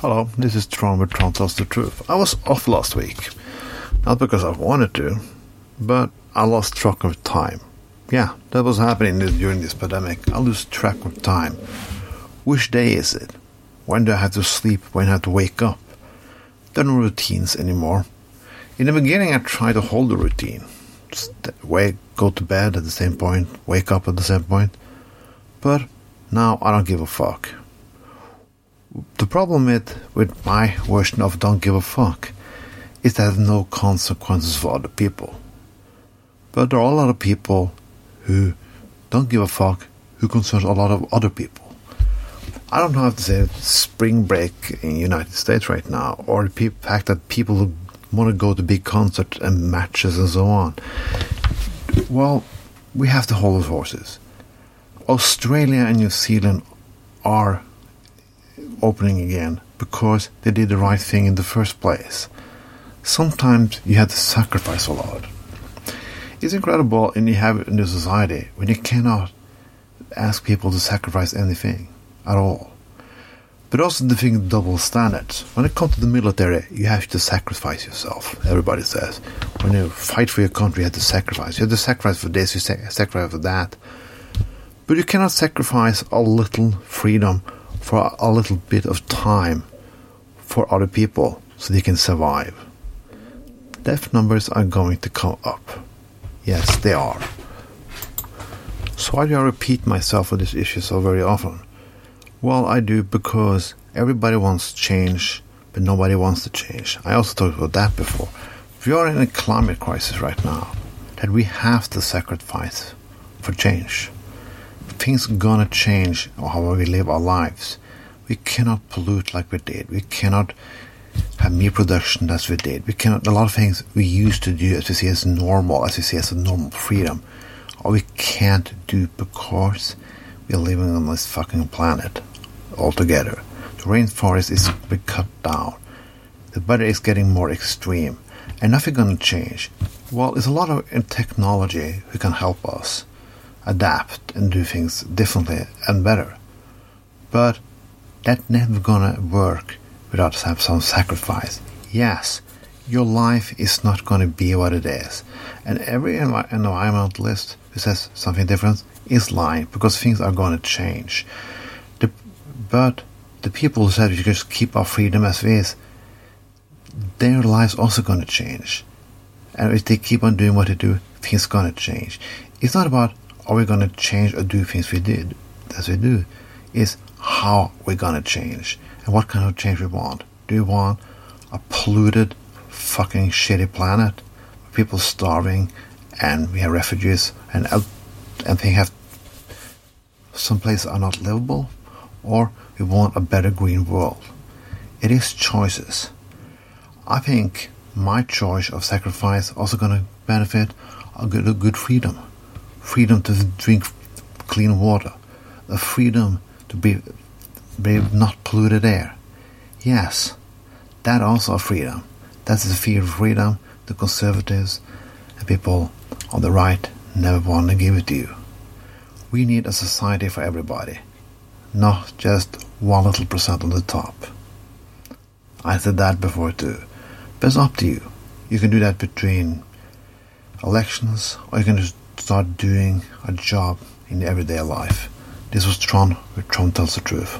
Hello, this is Tron with Tron Tells the Truth. I was off last week. Not because I wanted to, but I lost track of time. Yeah, that was happening during this pandemic. I lose track of time. Which day is it? When do I have to sleep? When I have to wake up? There are no routines anymore. In the beginning, I tried to hold a routine. Wake, go to bed at the same point, wake up at the same point. But now I don't give a fuck. The problem with, with my version of don't give a fuck is that there's no consequences for other people. But there are a lot of people who don't give a fuck who concerns a lot of other people. I don't know how to say spring break in the United States right now, or the fact that people want to go to big concerts and matches and so on. Well, we have to hold horses. Australia and New Zealand are opening again because they did the right thing in the first place. Sometimes you have to sacrifice a lot. It's incredible and you have it in the society when you cannot ask people to sacrifice anything at all. But also the thing double standards. When it comes to the military, you have to sacrifice yourself. Everybody says when you fight for your country, you have to sacrifice. You have to sacrifice for this, you sacrifice for that. But you cannot sacrifice a little freedom for a little bit of time for other people so they can survive. Death numbers are going to come up. Yes, they are. So why do I repeat myself on this issue so very often? Well, I do because everybody wants change, but nobody wants to change. I also talked about that before. We are in a climate crisis right now that we have to sacrifice for change. Things gonna change how we live our lives. We cannot pollute like we did. We cannot have meat production as we did. We cannot a lot of things we used to do as we see as normal, as we see as a normal freedom, or we can't do because we're living on this fucking planet altogether. The rainforest is being cut down. The weather is getting more extreme. And nothing gonna change. Well, there's a lot of uh, technology who can help us adapt and do things differently and better. But that's never gonna work without some sacrifice. Yes, your life is not gonna be what it is. And every envi- environmentalist who says something different is lying because things are gonna change. But the people who said you just keep our freedom as is, their lives also to change. And if they keep on doing what they do, things to change. It's not about are we going to change or do things we did as we do. Is how we're going to change and what kind of change we want. Do we want a polluted, fucking shitty planet, people starving, and we have refugees, and and they have some places are not livable? or we want a better green world. It is choices. I think my choice of sacrifice also going to benefit a good, a good freedom. Freedom to drink clean water. A freedom to be, be not polluted air. Yes, that also a freedom. That's the fear of freedom the conservatives and people on the right never want to give it to you. We need a society for everybody not just one little percent on the top. I said that before too. But it's up to you. You can do that between elections, or you can just start doing a job in everyday life. This was Tron, where Tron tells the truth.